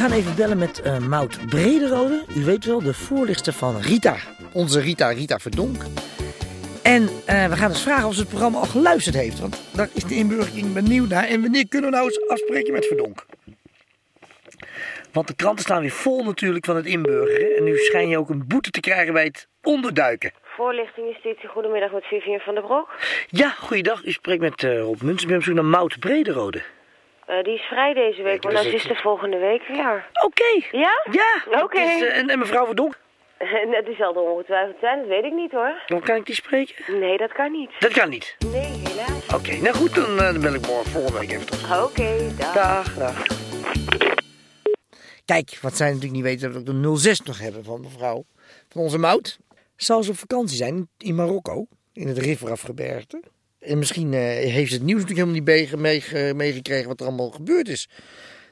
gaan even bellen met uh, Mout Brederode. U weet wel, de voorlichter van Rita. Onze Rita, Rita Verdonk. En uh, we gaan eens vragen of ze het programma al geluisterd heeft. Want daar is de inburgering benieuwd naar. En wanneer kunnen we nou eens afspreken met Verdonk? Want de kranten staan weer vol natuurlijk van het inburgeren. En nu schijn je ook een boete te krijgen bij het onderduiken. Voorlichting Justitie, goedemiddag met Vivian van der Brok. Ja, goeiedag. U spreekt met uh, Rob Muns. Ik ben op zoek naar Mout Brederode. Uh, die is vrij deze week, maar dat is de volgende week weer. Oké. Okay. Ja? Ja. Oké. Okay. Uh, en, en, mevrouw Verdonk? Net die zal er ongetwijfeld zijn, dat weet ik niet hoor. Dan kan ik die spreken? Nee, dat kan niet. Dat kan niet? Nee, helaas. Oké, nou goed, dan, dan bel ik morgen volgende week even terug. Oké, dag. Dag, dag. Kijk, wat zij natuurlijk niet weten, dat we ook de 06 nog hebben van mevrouw, van onze Mout. Zal ze op vakantie zijn in Marokko, in het Rifrafgebergte. En misschien uh, heeft het nieuws natuurlijk helemaal niet meegekregen mee wat er allemaal gebeurd is.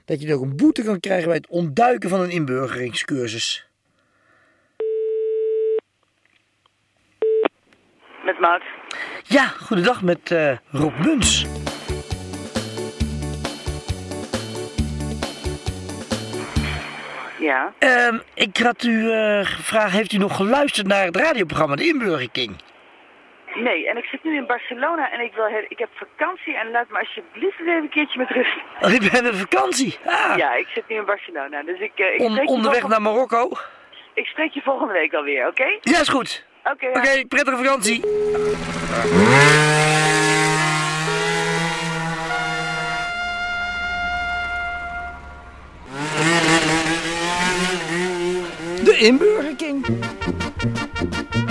Dat je dan ook een boete kan krijgen bij het ontduiken van een inburgeringscursus. Met Mout. Ja, goedendag met uh, Rob Muns. Ja. Um, ik had u uh, gevraagd, heeft u nog geluisterd naar het radioprogramma De Inburgering? Nee, en ik zit nu in Barcelona en ik, wil ik heb vakantie en laat me alsjeblieft eens even een keertje met rust. Oh, ik ben op vakantie? Ah. Ja, ik zit nu in Barcelona, dus ik... Uh, ik On, onderweg naar Marokko? Ik spreek je volgende week alweer, oké? Okay? Ja, is goed. Oké, okay, Oké, okay, prettige vakantie. De inburgering. Dag,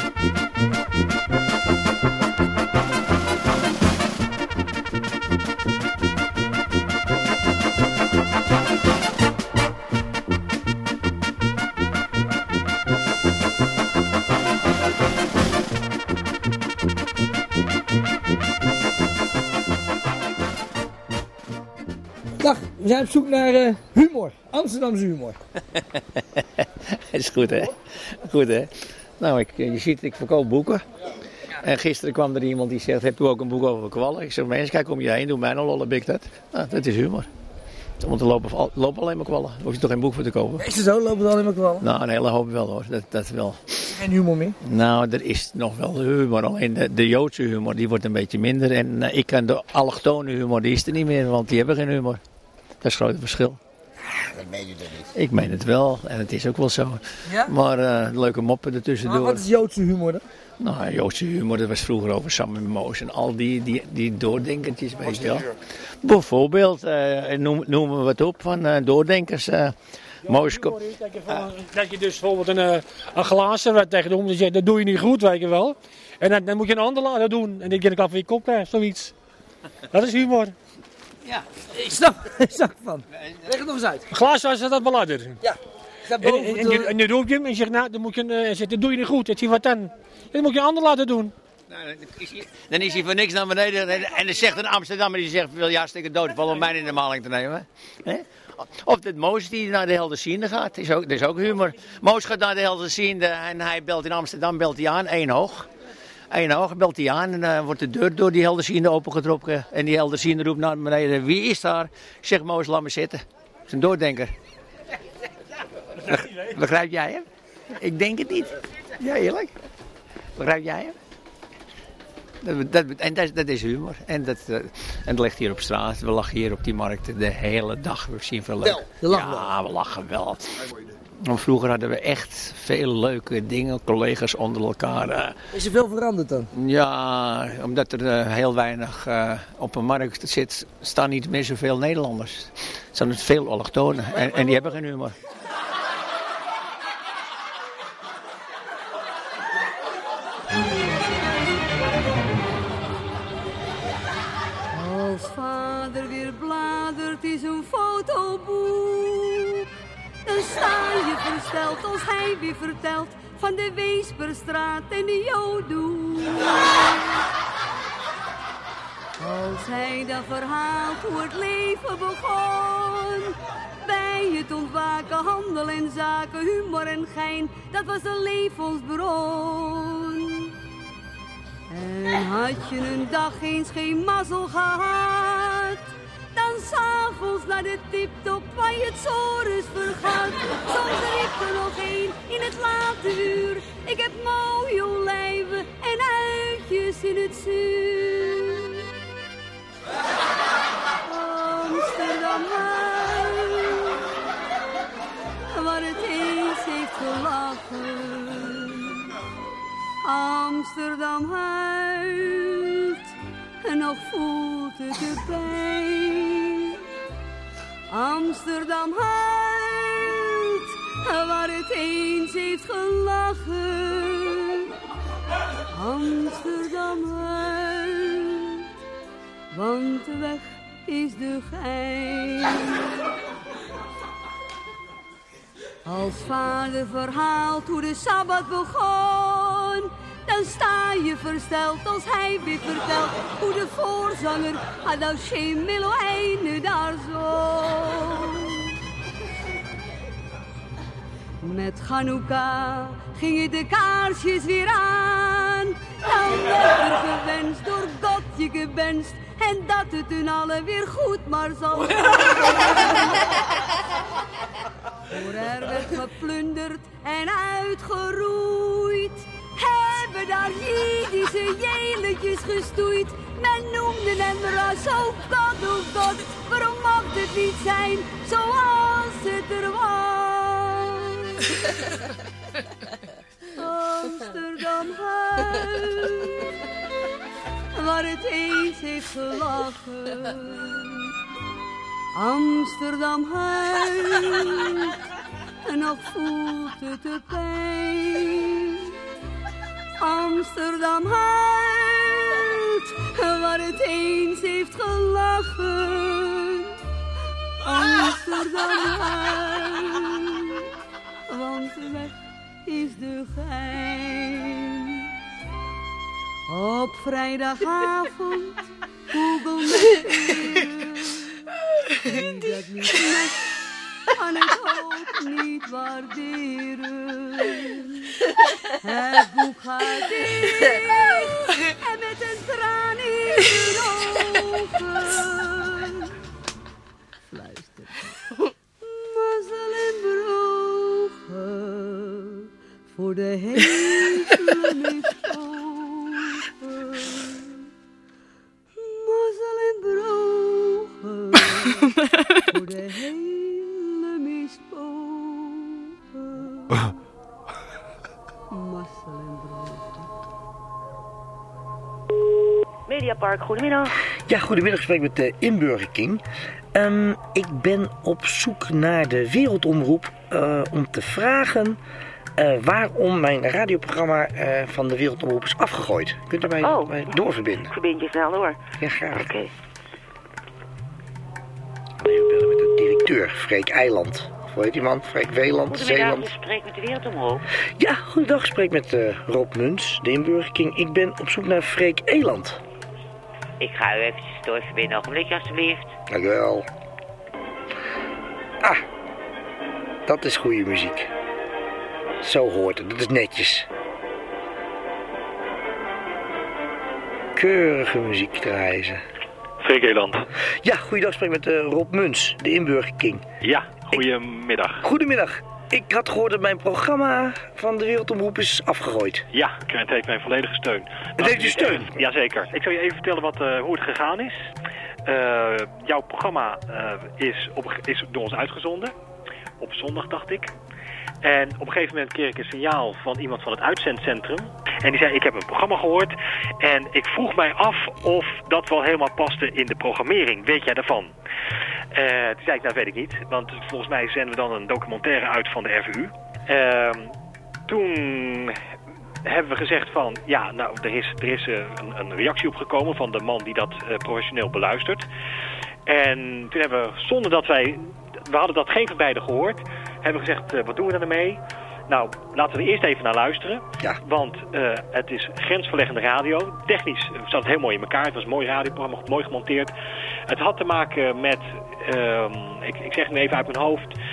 we zijn op zoek naar uh, humor. Amsterdamse humor. is goed hè? Goed hè? Nou, ik, je ziet, ik verkoop boeken. En gisteren kwam er iemand die zegt, hebt u ook een boek over kwallen? Ik zeg, mensen, kijk om je heen, doe mij nou lollen, ik dat. Nou, dat is humor. Want er lopen, lopen alleen maar kwallen. Daar hoef je toch geen boek voor te kopen? Is het zo? Lopen er alleen maar kwallen? Nou, een hele hoop wel hoor. Dat, dat wel. Geen humor meer? Nou, er is nog wel humor. Alleen de, de Joodse humor, die wordt een beetje minder. En uh, ik kan de allochtone humor, die is er niet meer. Want die hebben geen humor. Dat is het grote verschil. Dat meen je toch niet? Ik meen het wel. En het is ook wel zo. Ja? Maar uh, leuke moppen ertussendoor. Maar wat is Joodse humor dan? Nou, Joodse humor, dat was vroeger over Sam en Moos en al die, die, die doordenkertjes, weet je wel. Bijvoorbeeld, uh, noem, noemen we wat op van uh, doordenkers. Uh, Moos dat, dat je dus bijvoorbeeld een, een glazen wat tegen de hond zegt, dat doe je niet goed, weet je wel. En dan, dan moet je een ander laten doen. En ik denk af je kop zoiets. Dat is humor. Ja, ik snap, ik snap van. Leg het nog eens uit. Glaaswasser is dat beladder. Ja. En, en, en, je, en je roept hem en zegt, nou, dan moet je, uh, zegt, dat doe je niet goed. Dat zie wat dan. Dan moet je een ander laten doen. Nou, dan, is hij, dan is hij voor niks naar beneden. En, en dan zegt een Amsterdammer die zegt, wil je hartstikke doodvallen om mij in de maling te nemen. He? Of dat Moos die naar de Helderziende gaat, dat is ook, dat is ook humor. Moos gaat naar de Helderziende en hij belt in Amsterdam, belt hij aan, één hoog. Eén hoog belt hij aan en dan uh, wordt de deur door die Helderziende opengetrokken. En die Helderziende roept naar beneden, wie is daar? Zegt Moos, laat me zitten. Dat is een doordenker. Begrijp jij hem? Ik denk het niet. Ja, eerlijk. Begrijp jij hem? Dat, dat, en dat, dat, is humor. En dat, uh, en dat ligt hier op straat. We lachen hier op die markt de hele dag. We zien veel leuk. ja, we lachen wel. Want vroeger hadden we echt veel leuke dingen, collega's onder elkaar. Uh, is er veel veranderd dan? Ja, omdat er uh, heel weinig uh, op een markt zit, staan niet meer zoveel Nederlanders. Er staan veel allochtonen en, en die hebben geen humor. Als vader weer bladert in zijn fotoboek, dan sta je versteld als hij weer vertelt van de Weesperstraat en de Jodoe. Als hij dan verhaalt hoe het leven begon, bij het ontwaken, handel en zaken, humor en gein, dat was een levensbron. En had je een dag eens geen mazzel gehad, na naar de tiptop van je torens vergaat. Soms er ik er nog één in het late uur. Ik heb mooie olijven en uitjes in het zuur. Amsterdam waar het eens heeft gelachen. Amsterdam huilt en nog voelt het de pijn. Amsterdam huilt waar het eens heeft gelachen. Amsterdam huilt, want de weg is de gein. Als vader verhaalt hoe de Sabbat begon, dan sta je versteld als hij weer vertelt hoe de voorzanger Hadashem Meloheine daar zong. Met Chanukka gingen de kaarsjes weer aan. Dan werd er gewenst door God je gewenst. En dat het hun allen weer goed maar zal Voor er werd geplunderd en uitgeroeid. Hebben daar Jiddische jeletjes gestoeid. Men noemde hem ras, god, god. Waarom mocht het niet zijn zoals het er was? Amsterdam huis, waar het eens heeft gelachen. Amsterdam huilt en nog voelt het de pijn. Amsterdam huilt waar het eens heeft gelachen. Amsterdam huilt, want de weg is de gein. Op vrijdagavond Google me dat niet kan het ook niet waarderen. Het boek gaat dicht en met een traan in de ogen. Fluister. Mazzel en brogen voor de hemel is open. Mazzel en brogen voor de hele Mediapark, goedemiddag. Ja, goedemiddag, ik spreek met de Inburger King. Ehm, ik ben op zoek naar de Wereldomroep eh, om te vragen eh, waarom mijn radioprogramma eh, van de Wereldomroep is afgegooid. Kunt u mij, Oh. mij doorverbinden? Verbind je snel door. Ja, graag. Oké. Even bellen met de directeur, Freek Eiland. Hoe heet die man? Freek Weeland, Zeeland. u spreekt met de Wereldomroep. Ja, goedendag, ik spreek met eh, Rob Muns, de Inburger King. Ik ben op zoek naar Freek Eland. Ik ga u eventjes doorverbinden, ogenblikje alstublieft. Dankjewel. Ah, dat is goede muziek. Zo hoort het, dat is netjes. Keurige muziek draaien ze. Freek Eland. Ja, goeiedag, spreek met eh, Rob Muns, de Inburger King. Ja, goedemiddag. Goedemiddag. Ik had gehoord dat mijn programma van de Wereldomroep is afgegooid. Ja, het heeft mijn volledige steun. Het heeft uw steun? Jazeker. Ik zal je even vertellen wat, eh, hoe het gegaan is. Eh, jouw programma eh, is, op, is door ons uitgezonden. Op zondag, dacht ik. En op een gegeven moment kreeg ik een signaal van iemand van het uitzendcentrum. En die zei, ik heb een programma gehoord. En ik vroeg mij af of dat wel helemaal paste in de programmering. Weet jij daarvan? Eh, toen zei ik, nou weet ik niet. Want volgens mij zenden we dan een documentaire uit van de RVU. Ehm, toen hebben we gezegd van, ja, nou, er is, er is eh, een, een reactie opgekomen van de man die dat eh, professioneel beluistert. En toen hebben we, zonder dat wij, we hadden dat geen van beiden gehoord, hebben we gezegd, wat doen we daarmee? Nou, laten we eerst even naar luisteren. Ja. Want eh, het is grensverleggende radio. Technisch zat het heel mooi in elkaar. Het was een mooi radioprogramma, mooi gemonteerd. Het had te maken met, ehm, ik, ik zeg nu even uit mijn hoofd, eh,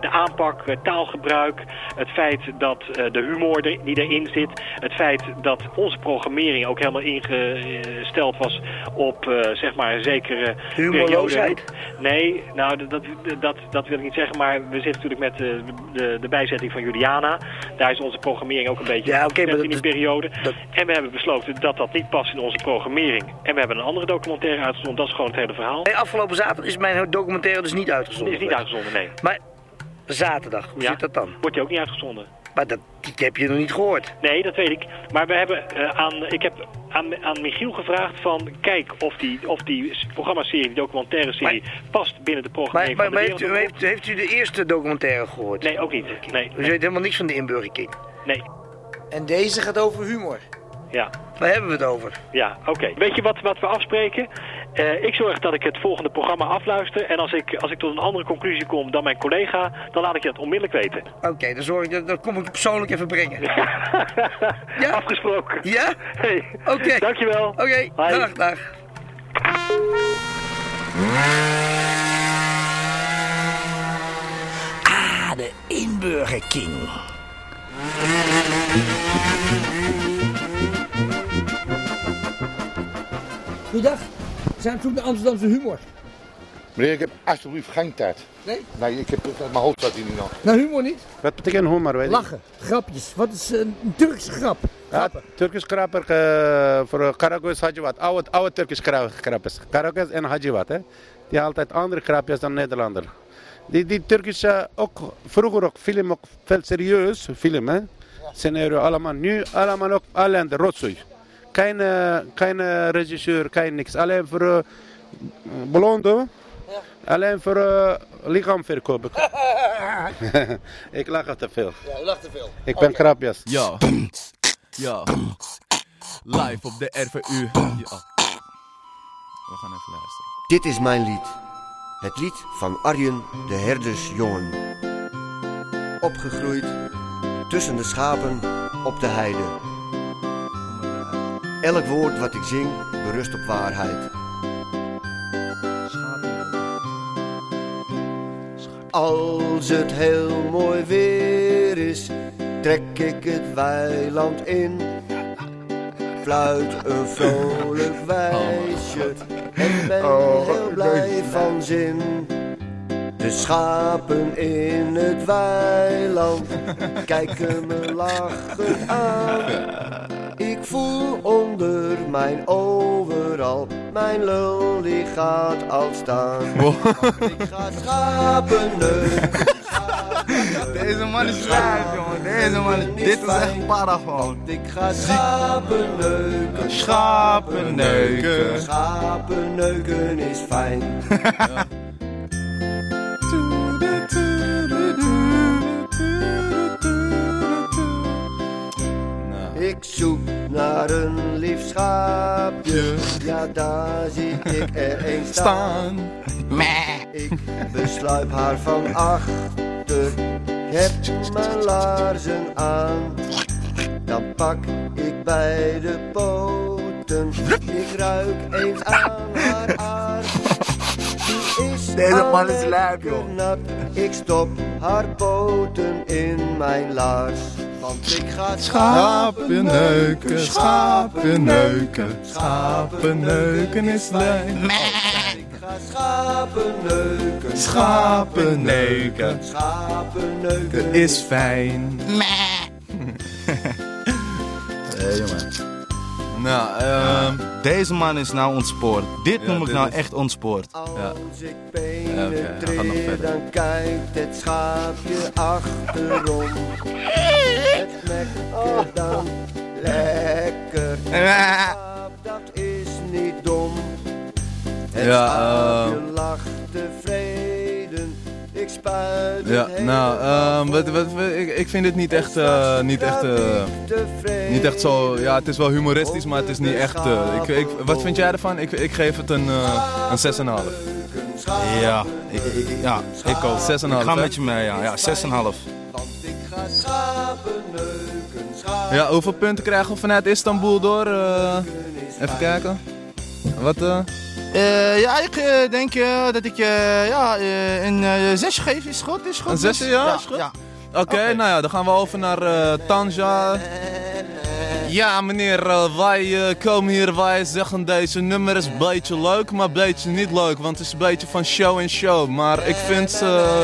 de aanpak, taalgebruik, het feit dat eh, de humor er- die erin zit, het feit dat onze programmering ook helemaal ingesteld was op eh, zeg maar een zekere Humorloosheid? periode. Nee, nou dat, dat, dat, wil ik niet zeggen, maar we zitten natuurlijk met de, de, de bijzetting van Juliana. Daar is onze programmering ook een beetje Ja, oké, maar in die periode. dat- En we hebben besloten dat dat niet past in onze programmering. En we hebben een andere documentaire uitgezonden, dat is gewoon het hele verhaal. Nee, afgelopen zaterdag is mijn documentaire dus niet uitgezonden. Is niet uitgezonden, nee. Maar zaterdag, hoe Ja. zit dat dan? Wordt die ook niet uitgezonden? Maar dat, die heb je nog niet gehoord. Nee, dat weet ik. Maar we hebben, eh, aan, ik heb aan, aan Michiel gevraagd van... kijk of die, of die programmaserie, die documentaire serie... past binnen de Maar, programmering maar, van maar de heeft, u, heeft, heeft u de eerste documentaire gehoord? Nee, ook niet. Nee, U weet helemaal niks van de Inburger King. nee. En deze gaat over humor. Ja, Waar hebben we het over? ja oké. Weet je wat, wat we afspreken? Eh, ik zorg dat ik het volgende programma afluister. En als ik, als ik tot een andere conclusie kom dan mijn collega... dan laat ik je dat onmiddellijk weten. Oké, dan zorg ik dat, kom ik persoonlijk even brengen. Ja? Afgesproken. Ja? Hey. Oké. Dankjewel. Oké, dag, dag. Ah, de Inburger King. Goeiedag. We zijn op zoek naar Amsterdamse humor. Meneer, ik heb alsjeblieft geen tijd. Nee? Nee, ik heb mijn hoofd staat hier niet nog. Nou, humor niet? Wat betekent humor? Weet je? Lachen, grapjes. Wat is een Turkse grap? Ja, Grappen. Turkisch grapper eh, voor Karagoes Hajiwat. Oude, oude Turkisch gra- grapjes. Karagoes en Hajiwat. Hè. Die altijd andere grapjes dan Nederlander. Die, die Turkische, ook vroeger ook film, ook veel serieus film. Hè. Scenario allemaal. Nu allemaal ook alleen de rotzooi. Geen, geen regisseur, geen niks. Alleen voor uh, blonde. Alleen voor uh, lichaam verkopen. ik lach te veel. Ja, lacht te veel. Ik ben grapjes. Ja. Ja. Live op de RVU. Ja. We gaan even luisteren. Dit is mijn lied. Het lied van Arjen de herdersjongen. Opgegroeid tussen de schapen op de heide. Elk woord wat ik zing berust op waarheid. Als het heel mooi weer is, trek ik het weiland in. Fluit een vrolijk wijsje en ben heel blij van zin. De schapen in het weiland kijken me lachend aan. Ik voel onder mijn overal, mijn lul die gaat al staan. Ik ga schapen neuken. Deze man is live, jongen. Deze man, dit is echt para gewoon. Ik ga schapen neuken. Schapen neuken. Schapen neuken is fijn. Ja, daar zie ik er een staan. Ik besluip haar van achter. Ik heb mijn laarzen aan. Dan pak ik bij de poten. Ik ruik eens aan haar aard. Deze man is lijp, joh. Ik stop haar poten in mijn laars. Want ik ga Schapen neuken, schapen neuken. Schapen neuken is leuk. Ik ga schapen neuken. Schapen neuken Schapen neuken is fijn. Hé jongen. Nou, ehm, deze man is nou ontspoord. Dit Ja, noem ik dit nou is- echt ontspoord. Als ik Ja, oké, gaat nog verder. dan kijkt het schaapje achterom. Het smaakt dan lekker. Schaap, dat is niet dom. Het Ja, schaapje ehm. lacht tevreden. Ik spuit Ja, nou, ehm, wat, wat, wat- ik, ik vind dit niet echt, eh, niet echt, eh, tevreden. niet echt zo, ja, het is wel humoristisch, maar het is niet echt, eh, ik, ik, wat vind jij ervan? Ik, ik geef het een, eh een 6,5. Ja, ik, ik- ja, ik ook. 6,5, Ik ga met je mee, ja. Ja, 6,5. Want ik ga schapen neuken, schapen Ja, hoeveel punten krijgen we vanuit Istanbul door? eh, even kijken. Wat, eh Eh, ja, ik eh, denk eh, dat ik ja, een eh, zes geef. Is goed? Is goed? Een zesje, ja? Ja, Is goed? ja. Oké, nou ja, dan gaan we over naar Tanja. Ja, meneer, wij komen hier, wij zeggen deze nummer is een beetje leuk, maar een beetje niet leuk, want het is een beetje van show en show. Maar ik vind,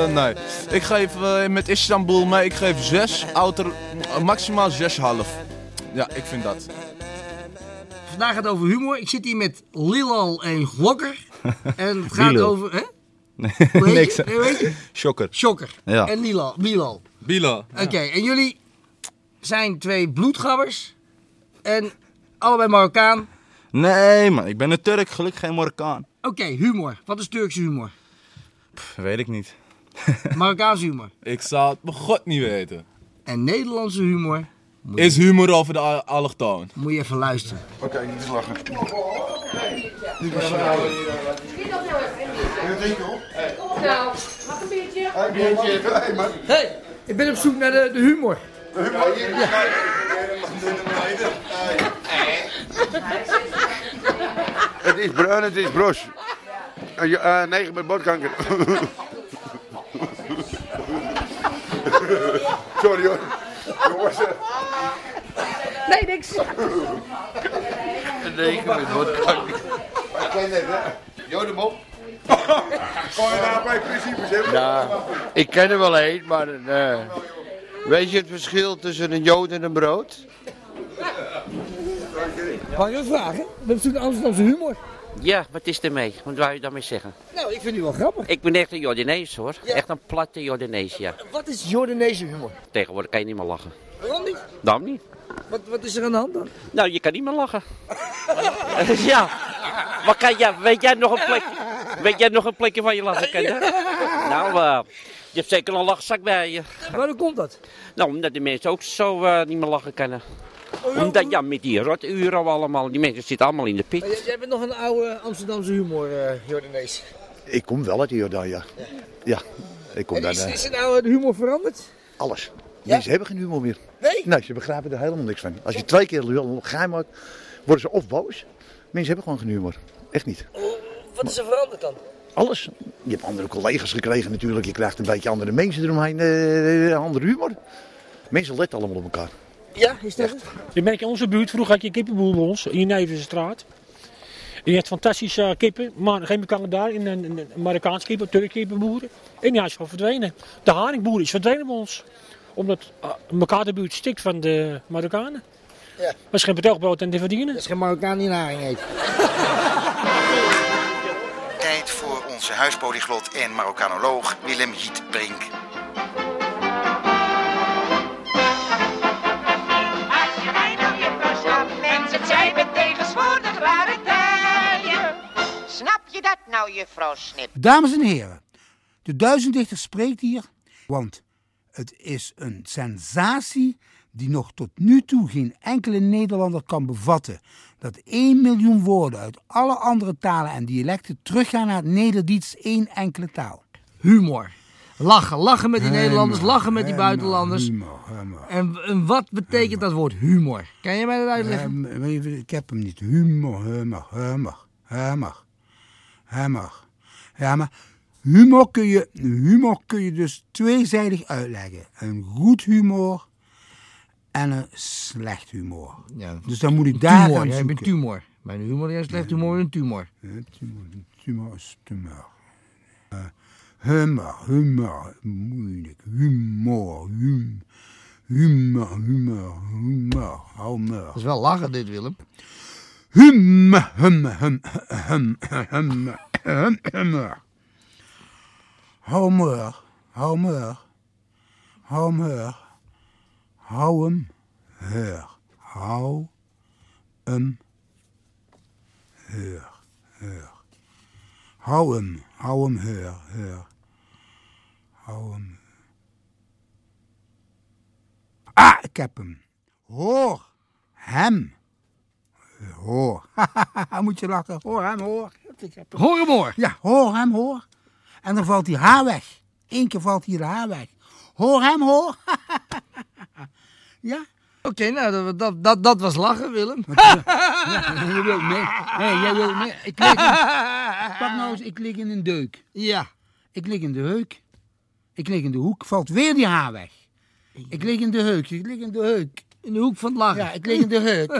nee, ik geef met Istanbul mee, ik geef 6, outer, maximaal 6,5. Ja, ik vind dat. Vandaag gaat het over humor. Ik zit hier met Lilal en Glokker. En het gaat Bilal. over... Hè? Hoe heet Niks. je? Hoe heet je? Shocker. Shocker. Ja. En Lilal. Bilal. Bilo. Oké, en jullie zijn twee bloedgabbers. En allebei Marokkaan. Nee, man, ik ben een Turk, gelukkig geen Marokkaan. Oké, humor. Wat is Turkse humor? Pff, weet ik niet. Marokkaanse humor. Ik zou het bij god niet weten. En Nederlandse humor Is humor over de allochtoon. moet je even luisteren. Oké, niet lachen. Nou, mag een beetje? Een biertje. Hey, man. hey, ik ben op zoek naar de, de humor. Het is bruin, het is bros. Ja, eh, negen met botkanker. Sorry hoor. Jongens. Nee, niks. Een negen met botkanker. Ik ken het, hè. Jodem op. Kon je nou bij principes hebben? Ja, ik ken er wel één, maar eh, weet je het verschil tussen een jood en een brood? Mag ik even vragen? We hebben zoek naar Amsterdamse humor. Ja, wat is ermee? Wat wou je daarmee zeggen? Nou, ik vind u wel grappig. Ik ben echt een Jordanees hoor. Echt een platte Jordanees, ja. Wat is Jordaanese humor? Tegenwoordig kan je niet meer lachen. Waarom niet? Daarom niet. Wat, wat is er aan de hand dan? Nou, je kan niet meer lachen. ja. Maar kan jij, weet jij nog een plekje, weet jij nog een plekje waar je lachen hè? Nou, eh, je hebt zeker een lachzak bij je. Waarom komt dat? Nou, omdat de mensen ook zo eh, niet meer lachen kunnen. Omdat, ja, met die roturen allemaal, die mensen zitten allemaal in de pit. Maar jij, bent nog een oude Amsterdamse humor, uh, Jordanees. Ik kom wel uit de Jordaan, ja. Ja, ik kom En daar. is, eh, is er nou de humor veranderd? Alles. Mensen hebben geen humor meer. Nee? Nee, ze begrijpen er helemaal niks van. Als je twee keer een geheim maakt, worden ze of boos. Mensen hebben gewoon geen humor. Echt niet. Wat is er veranderd dan? Alles. Je hebt andere collega's gekregen natuurlijk. Je krijgt een beetje andere mensen eromheen. eh andere humor. Mensen letten allemaal op elkaar. Ja, is dat het? Je merkt in onze buurt, vroeger had je een kippenboer bij ons, in je Nevenstraat. En je had fantastische eh, kippen, maar geen bekende daar, in een, Marokkaans kippen, Turk kippenboeren. En die is gewoon verdwenen. De haringboer is verdwenen bij ons. Omdat uh, elkaar de buurt stikt van de Marokkanen. Ja. Dat is geen betoogboot en te verdienen. Dat is geen Marokkaan die een haring eet. Tijd voor onze huispolyglot en Marokkanoloog Willem Jiet Brink. Juffrouw Snip? Dames en heren, de duizenddichter spreekt hier, want het is een sensatie die nog tot nu toe geen enkele Nederlander kan bevatten. Dat 1 miljoen woorden uit alle andere talen en dialecten teruggaan naar het Nederdiets één enkele taal. Humor. Lachen, lachen met die Humor, Nederlanders, lachen met die humor, buitenlanders. humor, humor. En, en wat betekent dat woord humor? Kan je mij dat uitleggen? Ik heb hem niet. Humor, humor, humor, humor, humor. Ja, maar humor kun je, humor kun je dus tweezijdig uitleggen. Een goed humor en een slecht humor. Ja. Dus dan moet ik daar tumor, gaan jij zoeken. bent tumor. Mijn humor is slecht humor een tumor. Ja, tumor, tumor is tumor. Eh, humor, humor, moeilijk. Humor, hum, humor, humor, humor, humor. Dat is wel lachen dit, Willem. Hum, hum, hum, hum, hum, hum. Humor, humor, humor. Hou hem, heur. Hou hem, heur, heur. Hou hem, hou hem, heur, heur. Hou hem. Ah, ik heb hem. Hoor hem. Hoor. Moet je lachen. Hoor hem, hoor. Hoor hem, hoor. Ja, hoor hem, hoor. En dan valt die haar weg. Eén keer valt hier de haar weg. Hoor hem, hoor. ja, Oké, nou, dat, dat, dat, dat was lachen, Willem. Ja, je wilt mee. Hey, jij wilt mee. Ik lig in, pak nou eens, ik lig in een deuk. Ja. Ik lig in de heuk. Ik lig in de hoek. Valt weer die haar weg. Ik lig in de heuk. Ik lig in de heuk. In de hoek van het lachen. Ja, ik lig in de heuk.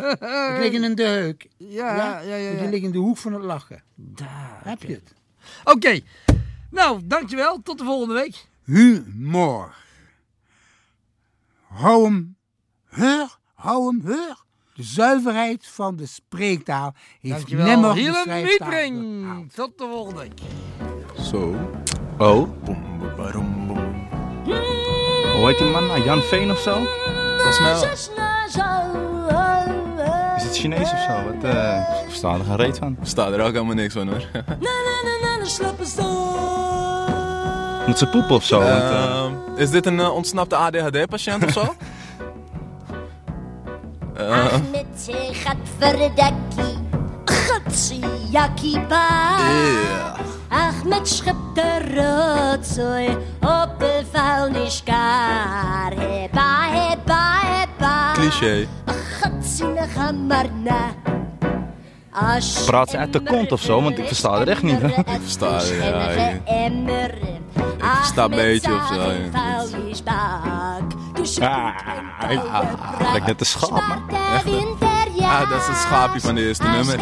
ik lig in de heuk. Ja, ja, ja. Je ligt in de hoek van het lachen. Daar. Heb je het? Oké. Nou, dankjewel. Tot de volgende week. Humor. Hou hem heur, hou hem heur. De zuiverheid van de spreektaal heeft Dankjewel. nimmer de. Tot de volgende week. Zo. Oh. Hoe heet die man nou? Jan Veen of zo? Volgens mij. Is het Chinees of zo? Wat, eh, ik versta er geen reet van. Staat er ook helemaal niks van hoor. Moet ze poepen of zo? want, eh, Ehm, is dit een eh, ontsnapte ADHD-patiënt of zo? Eh, Ahmed gaat verdekkie, Gatsiaki ba. Ahmed schept de rotzooi op de vuilniskar. Cliché. Praat ze uit de kont of zo? Want ik versta het echt niet. hè. Ik versta het, ja. Ik, ik versta een beetje of zo. ja. vuilnisbak. Dus Ah, net een schaap, man. Echt, hè? Ah, dat is het schaapje van de eerste nummer. Ik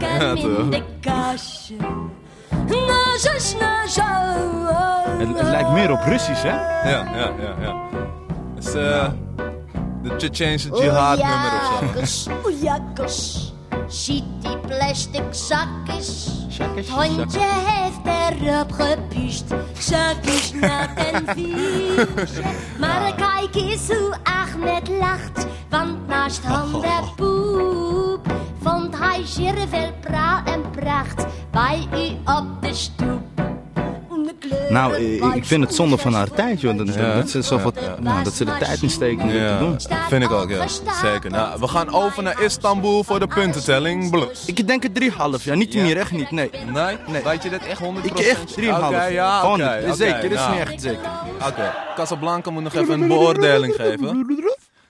Ja, toch? Het, het lijkt meer op Russisch, hè? Ja, ja, ja, ja. Is eh, de Chechense jihad nummer of zo. Oejakkers, oejakkers. Ziet die plastic zakjes. Het hondje heeft erop gepiest. Zakjes nat en vies. Maar kijk eens hoe Ahmed lacht. Want naast hondenpoep vond hij zeer veel praal en pracht bij u op de stoep. Nou, ik vind het zonde van haar tijd, joh. Dat, Ja, dat, ze, zoveel, ja. nou, dat ze de tijd in steken om Ja, te doen. vind ik ook, ja. Zeker. Nou, we gaan over naar Istanbul voor de puntentelling. Ik denk het 3,5, ja. Niet meer, echt niet, nee. Nee? Weet je dat echt 100%? Ik echt 3,5. Oké, ja, niet. Zeker, dit is niet echt zeker. Oké, Casablanca moet nog even een beoordeling geven.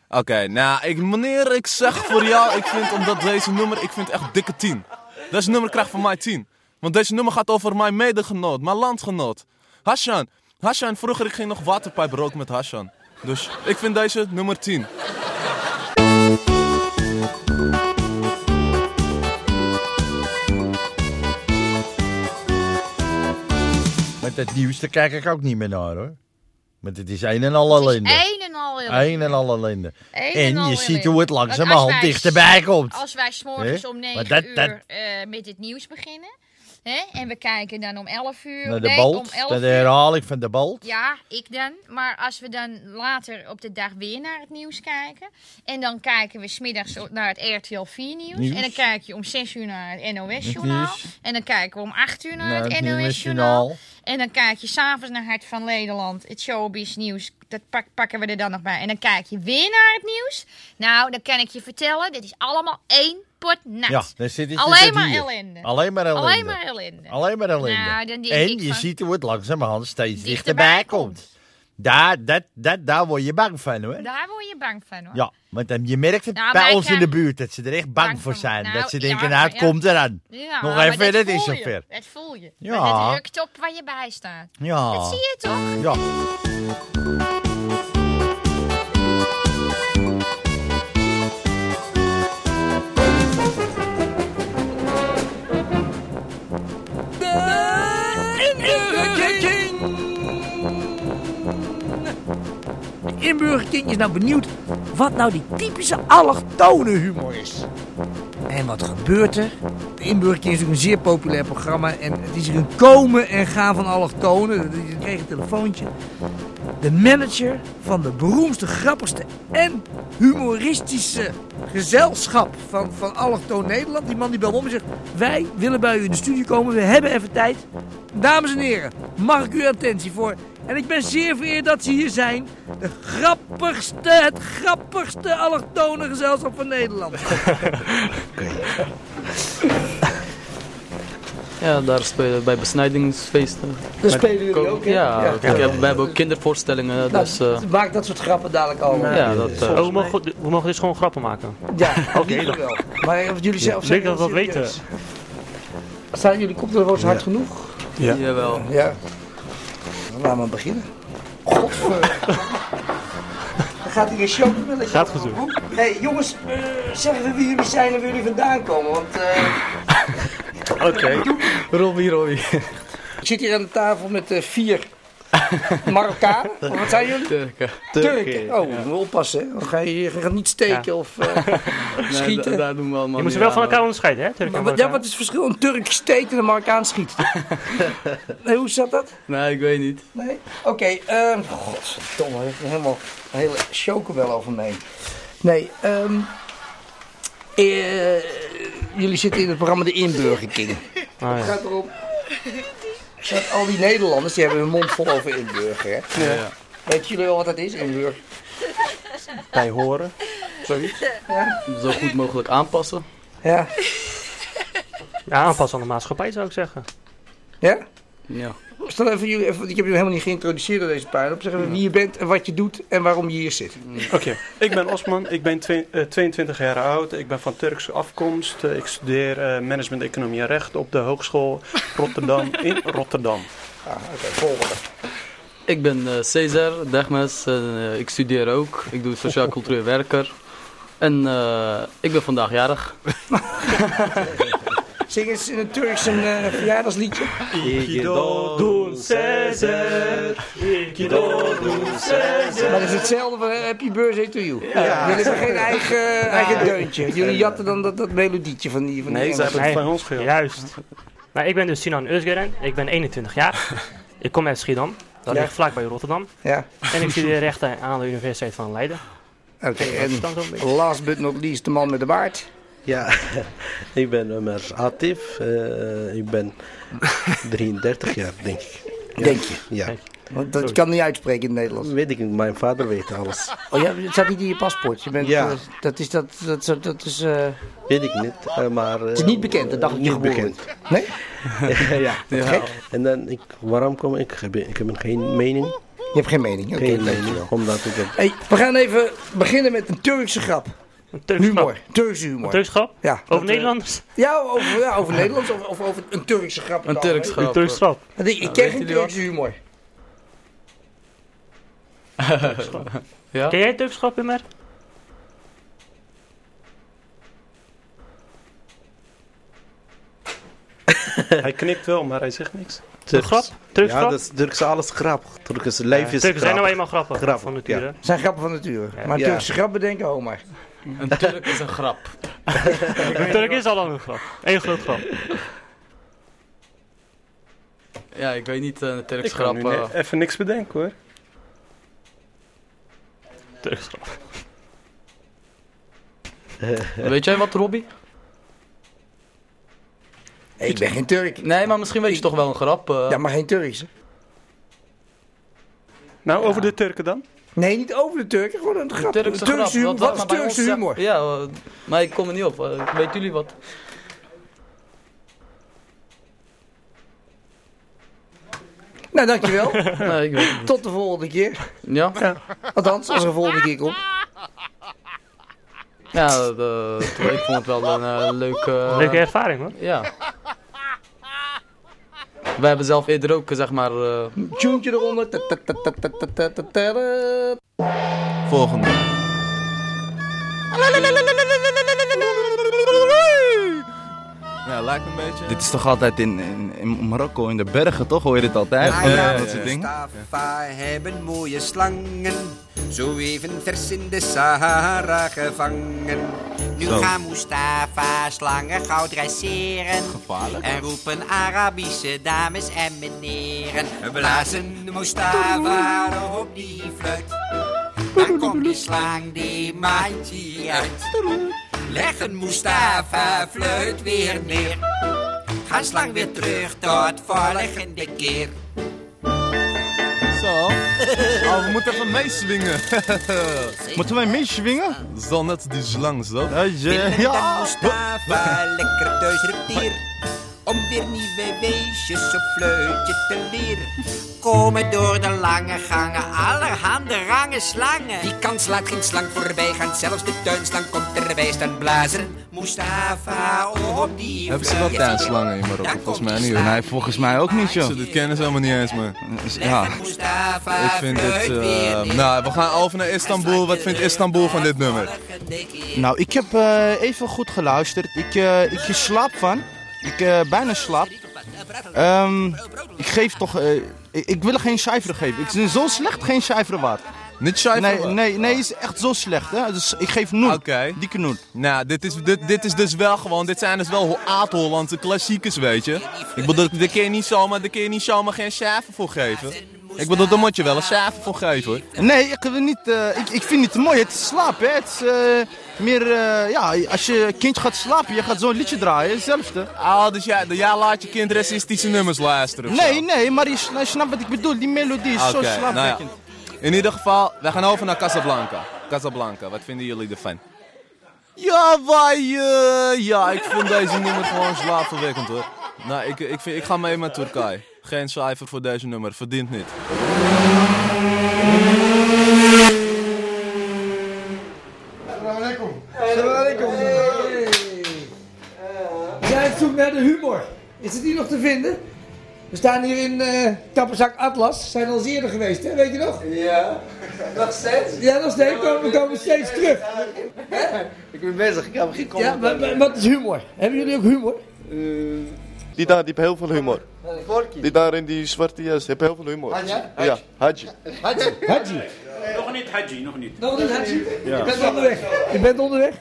Oké, nou, ik, meneer, ik zeg voor jou, ik vind omdat deze nummer, ik vind echt dikke 10. Deze nummer krijgt van mij 10. Want deze nummer gaat over mijn medegenoot, mijn landgenoot. Hassan. Hassan, vroeger ik ging nog waterpijp roken met Hassan. Dus ik vind deze nummer 10. Met het nieuws, daar kijk ik ook niet meer naar hoor. Want het is een en al ellende. een en al ellende. Een en al ellende. En, en al je ziet hoe het langzamerhand dichterbij komt. Als wij s'morgens om Maar 9 dat- uur dat- eh, met het nieuws beginnen. Hè? En we kijken dan om 11 uur. Naar de nee, bolt, om 11 naar de herhaling van de bolt. Ja, ik dan. Maar als we dan later op de dag weer naar het nieuws kijken. En dan kijken we smiddags naar het RTL 4 nieuws. Nieuws. En dan kijk je om 6 uur naar het NOS journaal. En dan kijken we om 8 uur naar, Naar het het NOS journaal. journaal. En dan kijk je s'avonds naar Hart van Nederland. Het showbiz nieuws. Dat pak- pakken we er dan nog bij. En dan kijk je weer naar het nieuws. Nou, dan kan ik je vertellen. Dit is allemaal één pot nat. Ja, daar zit het Alleen maar ellende. Alleen maar ellende. Alleen maar ellende. Alleen maar ellende. Nou, dan denk en ik je van- ziet hoe het langzamerhand steeds Dichterbij komt. Daar, dat, dat, daar word je bang van hoor. Daar word je bang van hoor. Ja, want je merkt het Nou, bij ons in de buurt dat ze er echt bang, Bang voor zijn. nou, dat ze ja, denken, nou het ja. komt eraan. Ja, Nog maar even, dat dat is zover. Dat voel je. Ja. Maar Dat rukt op waar je bij staat. Ja. Dat zie je toch? Ja. De inburgerking is nou benieuwd wat nou die typische allochtone humor is. En wat gebeurt er? De inburgerking is natuurlijk een zeer populair programma. En het is een komen en gaan van allochtonen. Je kreeg een telefoontje. De manager van de beroemdste, grappigste en humoristische gezelschap van, van allochtoon Nederland. Die man die belt om en zegt, wij willen bij u in de studio komen. We hebben even tijd. Dames en heren, mag ik uw attentie voor? En ik ben zeer vereerd dat ze hier zijn. De grappigste, het grappigste allochtone gezelschap van Nederland. Ja, daar spelen bij besnijdingsfeesten. Daar spelen jullie ook? Ja, Ja. ik heb- we hebben ook kindervoorstellingen, Nou, dus... eh, maak dat soort grappen dadelijk allemaal. Ja, dat, eh, Oh, we, mogen, we mogen dus gewoon grappen maken. Ja, Oké, dan. wel. Maar of jullie zelf Ja, zijn leuk dat we dat weten. Zijn jullie koptelefoons hard genoeg? Ja. Jawel. Ja. Laten we beginnen. Godver. Dan gaat hier een showmilletje. Gaat goed doen. Hé hey, jongens, eh, zeg even wie jullie zijn en waar jullie vandaan komen. Want eh, Oké. Robbie, Robbie. ik zit hier aan de tafel met eh, vier Marokkanen. Of wat zijn jullie? Turken. Turken. Oh, moet oppassen. Dan ga je, je gaat niet steken Ja. of eh, schieten. da- daar doen we allemaal Je moet ze wel van elkaar onderscheiden, hè? Turk en Maar wat- ja, Marokkaan. wat is het verschil? Een Turk steekt en een Marokkaan schiet. nee, hoe zat dat? Nee, ik weet niet. Nee? Oké, ehm godverdomme, heeft er helemaal een hele chocobel over me heen. Nee, ehm eh, jullie zitten in het programma De Inburgerking. Ah, Het ja. gaat erom al die Nederlanders, die hebben hun mond vol over inburger, hè? Ja. ja. Weet jullie wel wat dat is, inburger? Bij horen. Sorry? Ja? Zo goed mogelijk aanpassen. Ja? Ja, aanpassen aan de maatschappij zou ik zeggen. Ja? Ja. Stel even jullie, even, ik heb jullie helemaal niet geïntroduceerd door deze puinhoop. Zeg even wie je bent en wat je doet en waarom je hier zit. Oké, ik ben Osman, ik ben twee- eh, 22 jaar oud, ik ben van Turkse afkomst. Eh, ik studeer eh, management economie en recht op de Hogeschool Rotterdam in Rotterdam. Ah, oké, volgende. Ik ben eh Cesar Degmes, eh, ik studeer ook. Ik doe sociaal-cultureel werker. En eh, ik ben vandaag jarig. Zing eens in het Turks een eh, verjaardagsliedje. Doen Cesar, Maar dat is hetzelfde van eh, Happy Birthday to you. Ja. Jullie hebben geen eigen, eigen deuntje. Jullie jatten dan dat, dat melodietje van die van die Nee, ze hebben het van ons gehaald. Juist. Nou, ik ben dus Sinan Özgeren. Ik ben 21 jaar. Ik kom uit Schiedam. Dat Ja. ligt vlakbij Rotterdam. Ja. En ik studeer rechten aan de Universiteit van Leiden. Oké, en is last but not least de man met de baard. Ja, ik ben Ömer Atif. eh, ik ben 33 jaar, denk ik. Ja. Denk je? Ja. Want dat kan niet uitspreken in het Nederlands. Weet ik niet, mijn vader weet alles. Oh ja, het staat niet in je paspoort. Je bent, Ja. eh, dat is, dat, dat, dat, is, eh, Weet ik niet, maar... het is niet bekend, de dag dat je Niet geboren bekend. bent. Nee? ja. Gek. En dan, ik, waarom kom ik? Ik heb, ik heb geen mening. Je hebt geen mening? Geen mening, omdat ik heb... Hey, we gaan even beginnen met een Turkse grap. Turkse humor. Turkse humor. Een Turkse grap? Ja. Over eh, Nederlanders? Ja, over, ja, over Nederlands of, of over een Turkse grap. Een Turks algemeen. grap. Een Turks grap. Ik, ken geen Turkse humor. Ja? Ken jij Turks grap, Immer? Hij knikt wel, maar hij zegt niks. Turks. grap? Turks ja, grap? dat is Turks alles grap. Turks leven is Turken zijn nou grappig. eenmaal grappig Grappig, van nature. ja. zijn grappen van nature. Maar een Ja. Turkse grap bedenken, oh maar. Een Turk is een grap. Een Turk is al een grap. Eén groot grap. Ja, ik weet niet, eh, een Turks Ik ga grap. nu eh, ne- even niks bedenken hoor. Turks grap. weet jij wat, Robbie? Ik ben geen Turk. Nee, maar misschien weet je toch wel een grap. eh. Ja, maar geen Turkse. Nou, over de Turken dan? Nee, niet over de Turken, gewoon een grap. Turkse Turkse grap. humor. Wat is Turkse ons, humor? Ja, eh, maar ik kom er niet op. Eh, Weet jullie wat? Nou, dankjewel. Nee, ik weet het niet. Tot de volgende keer. Ja? Althans, als er een volgende keer komt. Ja, de, ik vond het wel een eh, leuke... Leuke ervaring, hoor. Ja. Wij hebben zelf eerder ook, eh, zeg maar... Eh, eronder. Volgende lijkt me een beetje. Dit is toch altijd in, in, in Marokko, in de bergen, toch? Hoor je dit altijd? Ja, dat soort dingen. Mustafa hebben mooie slangen, zo even vers in de Sahara gevangen. Nu Zo. gaan Mustafa slangen gauw dresseren. Gevaarlijk. En roepen Arabische dames en meneren. We blazen Mustafa op die fluit. Dan komt die slang die mandje uit. Leggen Mustafa fluit weer neer. Gaan slang weer terug tot volgende keer. Zo. Oh, we moeten even meeswingen. Moeten wij meeswingen? Zo net die slang, zo. Ja, ja. Mustafa lekker thuis reptier. Om weer nieuwe weesjes op fluitje te leren. Komen door de lange gangen allerhande rangen slangen. Die kans laat geen slang voorbij gaan, zelfs de tuinslang komt erbij staan blazen. Mustafa op die Hebben ze wel tuinslangen in Marokko? Volgens mij niet. Nee, volgens mij ook niet, joh. Ze dit kennen ze helemaal niet eens, man. Ja. Ik vind het... eh, nou, we gaan over naar Istanbul. Wat vindt Istanbul van dit nummer? Nou, ik heb eh, even goed geluisterd. Ik, eh, ik slaap van. Ik eh, bijna slaap. Ehm, ik geef toch... eh, ik, ik wil er geen cijfer geven. Ik ben zo slecht, geen cijfer waard. Niet cijfer Nee, nee, nee, is echt zo slecht, hè. Dus ik geef nul. Oké. Dikke nul. Nou, dit is, dit, dit is dus wel gewoon, dit zijn dus wel Aad-Hollandse klassiekers, weet je. Ik bedoel, daar kun je niet zomaar, daar kun je niet zomaar geen cijfer voor geven. Ik bedoel, daar moet je wel een cijfer voor geven, hoor. Nee, ik, wil niet, eh, ik, ik vind het mooi. Het is slapen, hè. Het is eh, meer, eh, ja, als je kindje gaat slapen, je gaat zo'n liedje draaien, hetzelfde. Ah, dus jij, jij laat je kind racistische nummers luisteren of zo? Nee, nee, maar je, sna- je snapt wat ik bedoel. Die melodie is zo nou ja. slaapwekkend. In ieder geval, wij gaan over naar Casablanca. Casablanca, wat vinden jullie ervan? Ja, wij, eh, ja, ik vond deze nummer gewoon slaapverwekkend hoor. Nou, ik, ik, vind, ik ga mee met Turkije. Geen cijfer voor deze nummer, verdient niet. We zijn op zoek naar de humor. Is het hier nog te vinden? We staan hier in eh Kapperzak Atlas. Zijn al eens eerder geweest, hè? Weet je nog? Ja, nog steeds? Ja, nog steeds. Komen, we komen steeds terug. Ik ben bezig, ik heb geen Ja, comment. maar, maar wat is humor? Hebben jullie ook humor? Die daar, die heeft heel veel humor. Die daar in die zwarte jas, heeft heel veel humor. Haji? Ja, Haji. Haji. Haji. Nog niet, Haji, nog niet. Nog niet, Haji? Ja. Je bent onderweg. Je bent onderweg?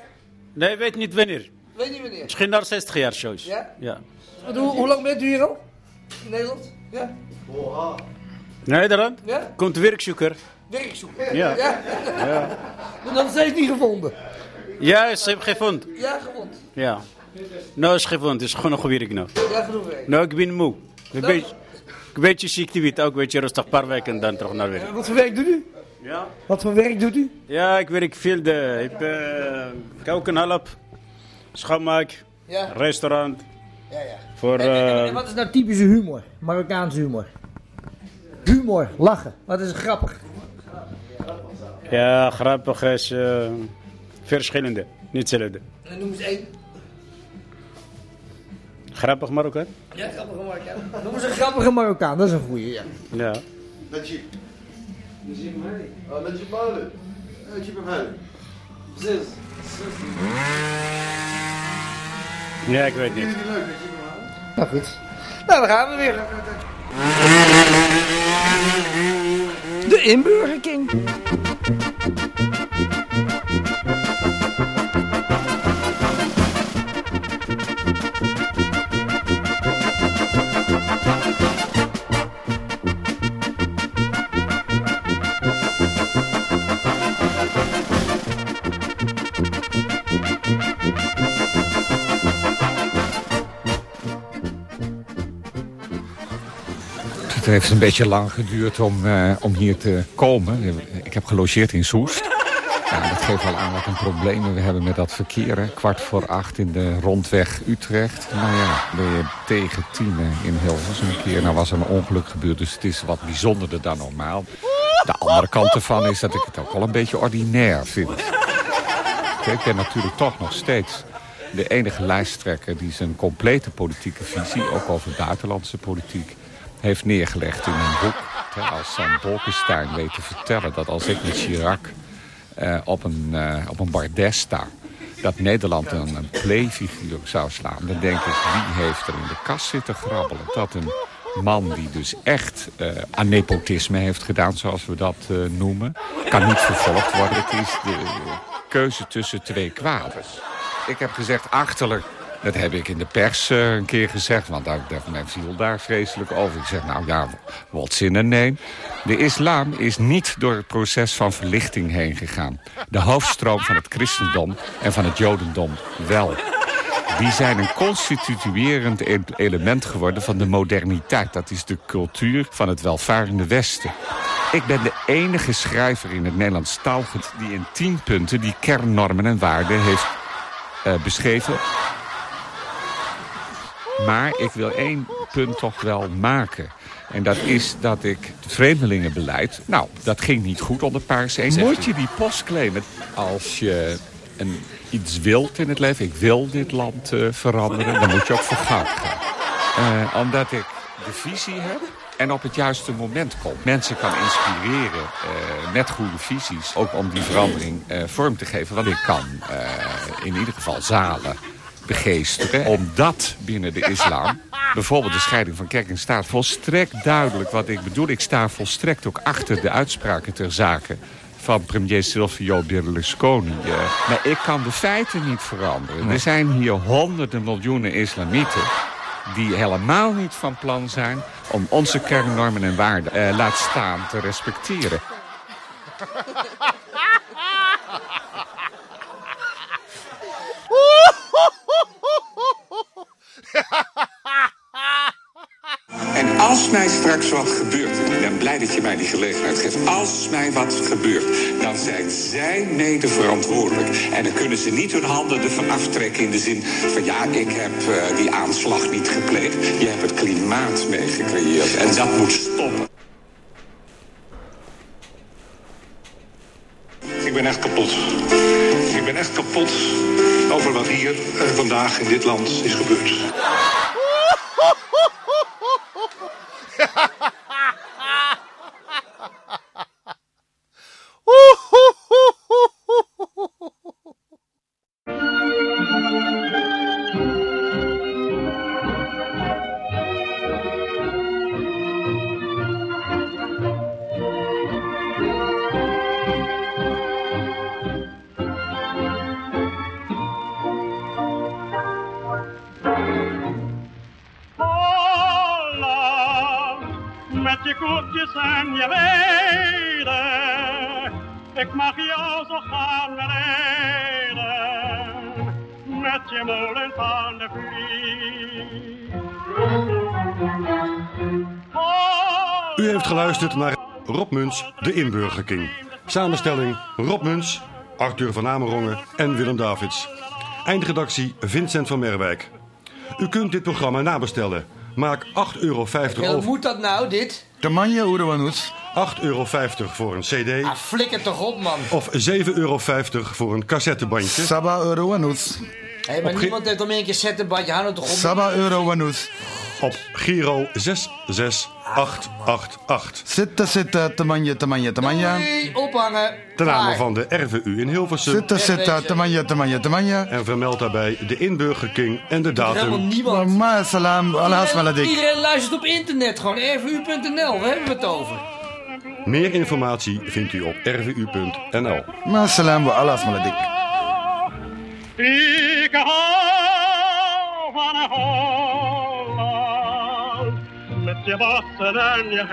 Nee, weet niet wanneer. Weet niet wanneer. Misschien na 60 jaar shows. Ja? Ja. Wat, hoe, hoe lang bent u hier al? In Nederland? Ja? Nederland? Ja? Komt werkzoeker. Werkzoeker? Ja. ja. Ja. Maar nog steeds niet gevonden. Ja, ze hebben gevonden. Ja, gevonden. Ja. Nou is gevonden, is nou. Ja, genoeg werk. Nou, ik ben moe. Een beetje, een beetje ziekte wit, ook een beetje rustig, een paar weken en dan terug naar werk. Eh, Wat voor werk doet u? Ja. Wat voor werk doet u? Ja, ik werk veel. De, ik heb uh, keukenhelp, schoonmaak, Ja. restaurant. Ja, ja. Voor, En, en- en eh, wat is nou typische humor? Marokkaanse humor. Humor, lachen. Wat is grappig? ja, grappig is eh, verschillende, niet hetzelfde. En noem eens één. Grappig Marokkaan? Ja, grappige Marokkaan. Noem eens een grappige Marokkaan, dat is een goeie, ja. Ja. Najib. Oh, Najib Malen. Najib Malen. Zes. Ja, ik weet niet. Nou goed. Nou, dan gaan we weer. De inburgerking. Heeft een beetje lang geduurd om, eh, om hier te komen. Ik heb gelogeerd in Soest. Dat geeft wel aan wat een problemen we hebben met dat verkeer. Hè. Kwart voor acht in de rondweg Utrecht. Nou ja, ben je tegen tien eh, in Hilversum een keer. Nou was er een ongeluk gebeurd, dus het is wat bijzonderder dan normaal. De andere kant ervan is dat ik het ook wel een beetje ordinair vind. Ik ben natuurlijk toch nog steeds de enige lijsttrekker... die zijn complete politieke visie, ook over buitenlandse politiek... heeft neergelegd in een boek. Als Sam Bolkestein weet te vertellen dat als ik met Chirac eh, op, een, eh, op een bardes sta... dat Nederland een, een playfiguur zou slaan... dan denk ik, wie heeft er in de kast zitten grabbelen? Dat een man die dus echt eh, aan nepotisme heeft gedaan, zoals we dat noemen... kan niet vervolgd worden. Het is de keuze tussen twee kwaden. Ik heb gezegd achterlijk, dat heb ik in de pers eh, een keer gezegd... want daar, daar, men viel daar vreselijk over. Ik zeg, nou ja, wat zin en nee. De islam is niet door het proces van verlichting heen gegaan. De hoofdstroom van het christendom en van het jodendom wel. Die zijn een constituerend e- element geworden van de moderniteit. Dat is de cultuur van het welvarende Westen. Ik ben de enige schrijver in het Nederlands taalgoed... die in tien punten die kernnormen en waarden heeft eh, beschreven. Maar ik wil één punt toch wel maken. En dat is dat ik het vreemdelingenbeleid... Nou, dat ging niet goed onder Paars 1. Moet je die post claimen als je een, iets wilt in het leven? Ik wil dit land eh, veranderen. Dan moet je ook voor goud gaan. Eh, omdat ik de visie heb en op het juiste moment kom. Mensen kan inspireren eh, met goede visies. Ook om die verandering vorm te geven. Want ik kan in ieder geval zalen begeesteren. Omdat binnen de islam, bijvoorbeeld de scheiding van kerk en staat... volstrekt duidelijk wat ik bedoel. Ik sta volstrekt ook achter de uitspraken ter zake van premier Silvio Berlusconi. eh. maar ik kan de feiten niet veranderen. Er zijn hier honderden miljoenen islamieten die helemaal niet van plan zijn om onze kernnormen en waarden, eh, laat staan, te respecteren. En als mij straks wat gebeurt, en ik ben blij dat je mij die gelegenheid geeft. Als mij wat gebeurt, dan zijn zij mede verantwoordelijk. En dan kunnen ze niet hun handen ervan aftrekken in de zin van ja, ik heb eh, die aanslag niet gepleegd. Je hebt het klimaat mee gecreëerd en dat moet stoppen. Ik ben echt kapot. Ik ben echt kapot over wat hier eh, vandaag in dit land is gebeurd. Samenstelling Rob Muns, Arthur van Amerongen en Willem Davids. Eindredactie Vincent van Merwijk. U kunt dit programma nabestellen. Maak 8,50 euro Hoe over. moet dat nou, dit? De manje Oerewanus. 8,50 euro voor een cd. Ah, flikker toch op, man. Of 7,50 euro voor een cassettebandje. Saba Eurowanus. Hé, maar Op ge- niemand heeft om een keer zettenbadje. Hou nou toch op. Saba Eurowanus. Op Giro 66888. Zitten, zitten, temanje, temanje, temanje. Doei, ophangen. Ten name van de RVU in Hilversum. Zitten, zitten, temanje, temanje, temanje. En vermeld daarbij de Inburger King en de helemaal datum. niemand. Ma salam, alhaas maladik. Iedereen luistert op internet, gewoon rvu.nl. Waar hebben we het over? Meer informatie vindt u op rvu.nl. Ma salam, alhaas maladik. Ik hou van met je wassen en je